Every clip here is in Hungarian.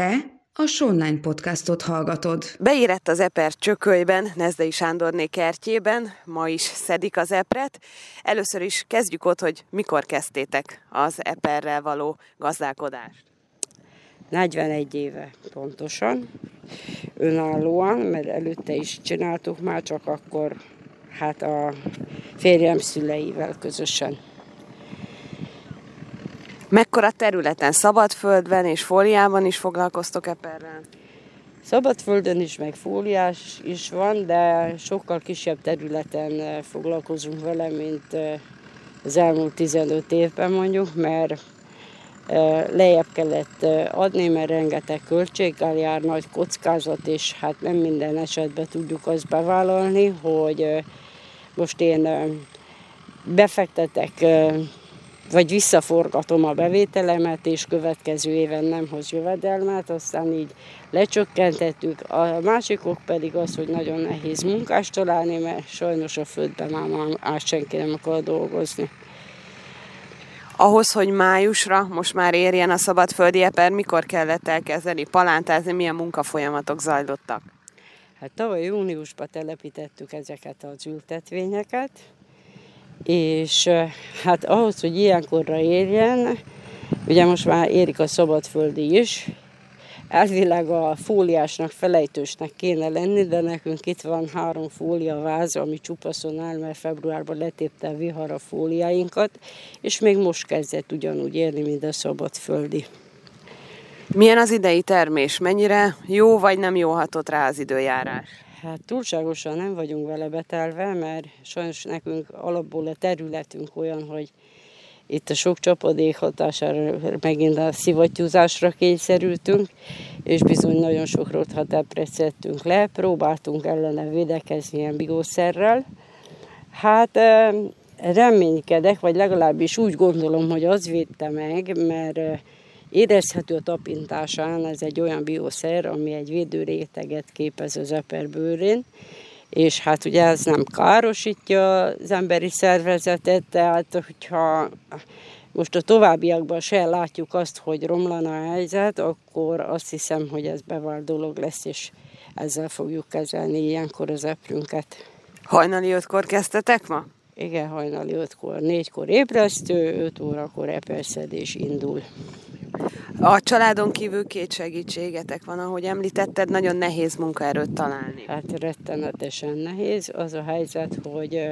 Te a Sonline podcastot hallgatod. Beírett az eper csökölyben, Nezdei Sándorné kertjében, ma is szedik az epret. Először is kezdjük ott, hogy mikor kezdtétek az eperrel való gazdálkodást. 41 éve pontosan, önállóan, mert előtte is csináltuk már, csak akkor hát a férjem szüleivel közösen. Mekkora területen, szabadföldben és fóliában is foglalkoztok eperrel? Szabadföldön is, meg fóliás is van, de sokkal kisebb területen eh, foglalkozunk vele, mint eh, az elmúlt 15 évben mondjuk, mert eh, lejjebb kellett adni, mert rengeteg költséggel jár, nagy kockázat, és hát nem minden esetben tudjuk azt bevállalni, hogy most én befektetek vagy visszaforgatom a bevételemet, és következő éven nem hoz jövedelmet, aztán így lecsökkentettük. A másikok pedig az, hogy nagyon nehéz munkást találni, mert sajnos a földben már át senki nem akar dolgozni. Ahhoz, hogy májusra most már érjen a szabadföldi eper, mikor kellett elkezdeni palántázni, milyen munkafolyamatok zajlottak? Hát tavaly júniusban telepítettük ezeket az ültetvényeket, és hát ahhoz, hogy ilyenkorra érjen, ugye most már érik a szabadföldi is, elvileg a fóliásnak, felejtősnek kéne lenni, de nekünk itt van három fólia váz, ami csupaszon áll, mert februárban letépte a vihar a fóliáinkat, és még most kezdett ugyanúgy érni, mint a szabadföldi. Milyen az idei termés? Mennyire jó vagy nem jó hatott rá az időjárás? Hát túlságosan nem vagyunk vele betelve, mert sajnos nekünk alapból a területünk olyan, hogy itt a sok csapadék hatására megint a szivattyúzásra kényszerültünk, és bizony nagyon sok rothatepret szedtünk le, próbáltunk ellene védekezni ilyen bigószerrel. Hát reménykedek, vagy legalábbis úgy gondolom, hogy az védte meg, mert Érezhető a tapintásán, ez egy olyan bioszer, ami egy védőréteget képez az eperbőrén, és hát ugye ez nem károsítja az emberi szervezetet, tehát hogyha most a továbbiakban se látjuk azt, hogy romlana a helyzet, akkor azt hiszem, hogy ez bevált dolog lesz, és ezzel fogjuk kezelni ilyenkor az eprünket. Hajnali ötkor kezdtetek ma? Igen, hajnali ötkor. Négykor ébresztő, öt órakor eperszedés indul. A családon kívül két segítségetek van, ahogy említetted, nagyon nehéz munkaerőt találni. Hát rettenetesen nehéz. Az a helyzet, hogy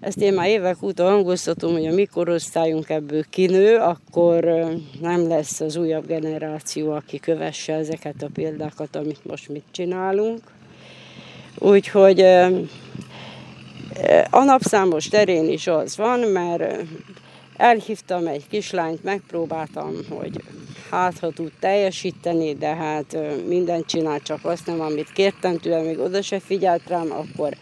ezt én már évek óta hangoztatom, hogy a mi ebből kinő, akkor nem lesz az újabb generáció, aki kövesse ezeket a példákat, amit most mit csinálunk. Úgyhogy a napszámos terén is az van, mert Elhívtam egy kislányt, megpróbáltam, hogy hát ha tud teljesíteni, de hát mindent csinál, csak azt nem, amit kértem tőle, még oda se figyelt rám, akkor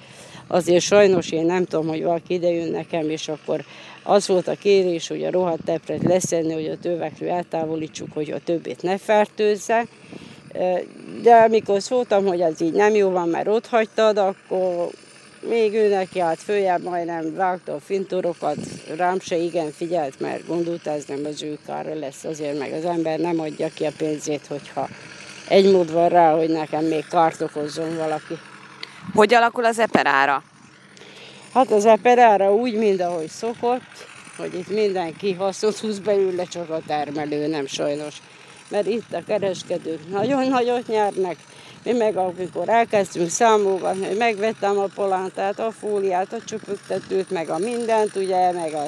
azért sajnos én nem tudom, hogy valaki idejön nekem, és akkor az volt a kérés, hogy a rohadt tepret leszedni, hogy a tövekről eltávolítsuk, hogy a többét ne fertőzze. De amikor szóltam, hogy ez így nem jó van, mert ott hagytad, akkor még ő neki állt följebb, majdnem vágta a fintorokat, rám se igen figyelt, mert gondolta, ez nem az ő kára lesz azért, meg az ember nem adja ki a pénzét, hogyha egy mód van rá, hogy nekem még kárt okozzon valaki. Hogy alakul az eperára? Hát az eperára úgy, mint ahogy szokott, hogy itt mindenki hasznot húz belőle, csak a termelő nem sajnos. Mert itt a kereskedők nagyon nagyot nyernek, mi meg amikor elkezdtünk számolgatni, hogy megvettem a polántát, a fóliát, a csupögtetőt, meg a mindent, ugye, meg a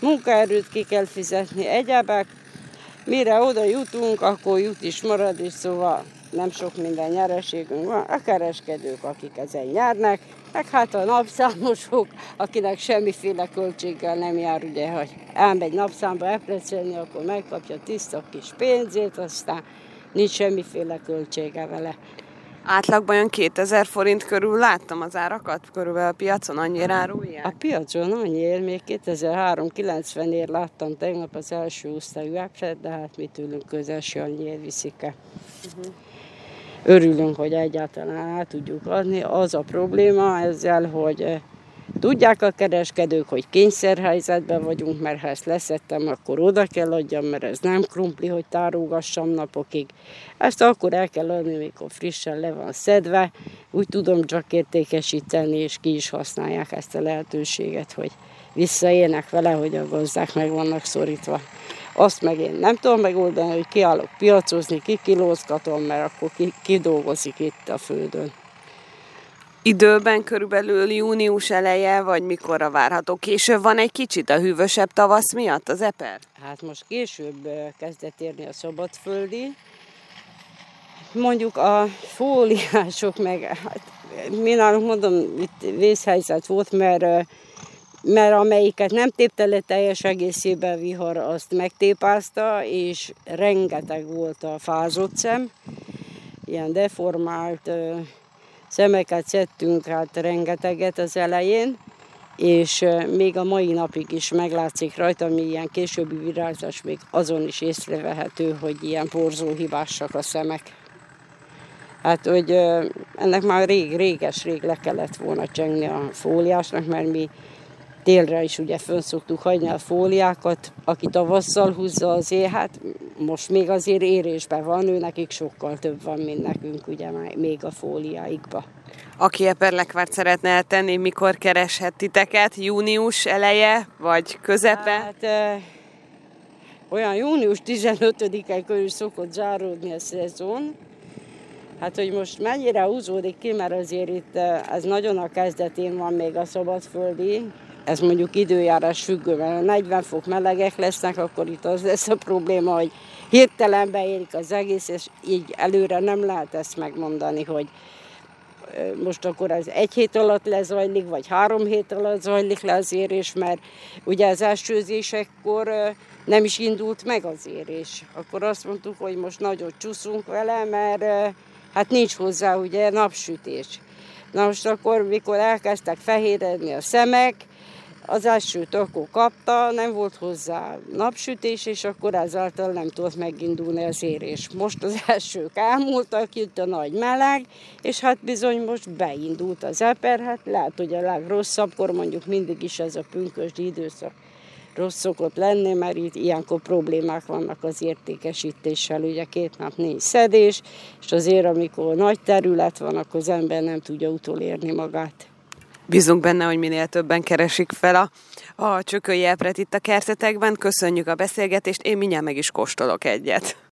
munkaerőt ki kell fizetni, egyebek. Mire oda jutunk, akkor jut is marad, és szóval nem sok minden nyereségünk van. A kereskedők, akik ezen nyernek, meg hát a napszámosok, akinek semmiféle költséggel nem jár, ugye, hogy elmegy napszámba eplecelni, akkor megkapja tiszta kis pénzét, aztán nincs semmiféle költsége vele. Átlagban olyan 2000 forint körül láttam az árakat, körülbelül a piacon annyira árulják? A piacon annyiért, még 2390-ért láttam tegnap az első osztályú epret, de hát mi tőlünk közel se annyiért viszik -e. Uh-huh. Örülünk, hogy egyáltalán át tudjuk adni. Az a probléma ezzel, hogy Tudják a kereskedők, hogy kényszerhelyzetben vagyunk, mert ha ezt leszettem, akkor oda kell adjam, mert ez nem krumpli, hogy tárogassam napokig. Ezt akkor el kell adni, amikor frissen le van szedve. Úgy tudom csak értékesíteni, és ki is használják ezt a lehetőséget, hogy visszaélnek vele, hogy a gazdák meg vannak szorítva. Azt meg én nem tudom megoldani, hogy kiállok piacozni, kikilózgatom, mert akkor ki, kidolgozik itt a földön. Időben körülbelül június eleje, vagy mikorra várható? Később van egy kicsit a hűvösebb tavasz miatt az eper? Hát most később kezdett érni a szabadföldi. Mondjuk a fóliások meg, hát mi nálunk mondom, itt vészhelyzet volt, mert mert amelyiket nem tépte le teljes egészében vihar, azt megtépázta, és rengeteg volt a fázott szem, ilyen deformált szemeket szedtünk hát rengeteget az elején, és még a mai napig is meglátszik rajta, ami ilyen későbbi virágzás, még azon is észrevehető, hogy ilyen porzó hibásak a szemek. Hát, hogy ennek már rég, réges, rég le kellett volna csengni a fóliásnak, mert mi télre is ugye fönn szoktuk hagyni a fóliákat, aki tavasszal húzza azért, hát most még azért érésben van, ő nekik sokkal több van, mint nekünk ugye még a fóliáikba. Aki eperlekvárt szeretne eltenni, mikor kereshet titeket? Június eleje, vagy közepe? Hát, olyan június 15-e körül szokott záródni a szezon. Hát, hogy most mennyire húzódik ki, mert azért itt ez nagyon a kezdetén van még a szabadföldi, ez mondjuk időjárás függő, mert 40 fok melegek lesznek, akkor itt az lesz a probléma, hogy hirtelen beérik az egész, és így előre nem lehet ezt megmondani, hogy most akkor az egy hét alatt lezajlik, vagy három hét alatt zajlik le az érés, mert ugye az elsőzésekkor nem is indult meg az érés. Akkor azt mondtuk, hogy most nagyon csúszunk vele, mert hát nincs hozzá ugye napsütés. Na most akkor, mikor elkezdtek fehéredni a szemek, az elsőt akkor kapta, nem volt hozzá napsütés, és akkor ezáltal nem tudott megindulni az érés. Most az elsők elmúltak, jött a nagy meleg, és hát bizony most beindult az eper, hát lehet, hogy a legrosszabbkor mondjuk mindig is ez a pünkösdi időszak rossz szokott lenni, mert itt ilyenkor problémák vannak az értékesítéssel, ugye két nap négy szedés, és azért amikor nagy terület van, akkor az ember nem tudja utolérni magát. Bízunk benne, hogy minél többen keresik fel a, a csökői epret itt a kertetekben. Köszönjük a beszélgetést, én mindjárt meg is kóstolok egyet.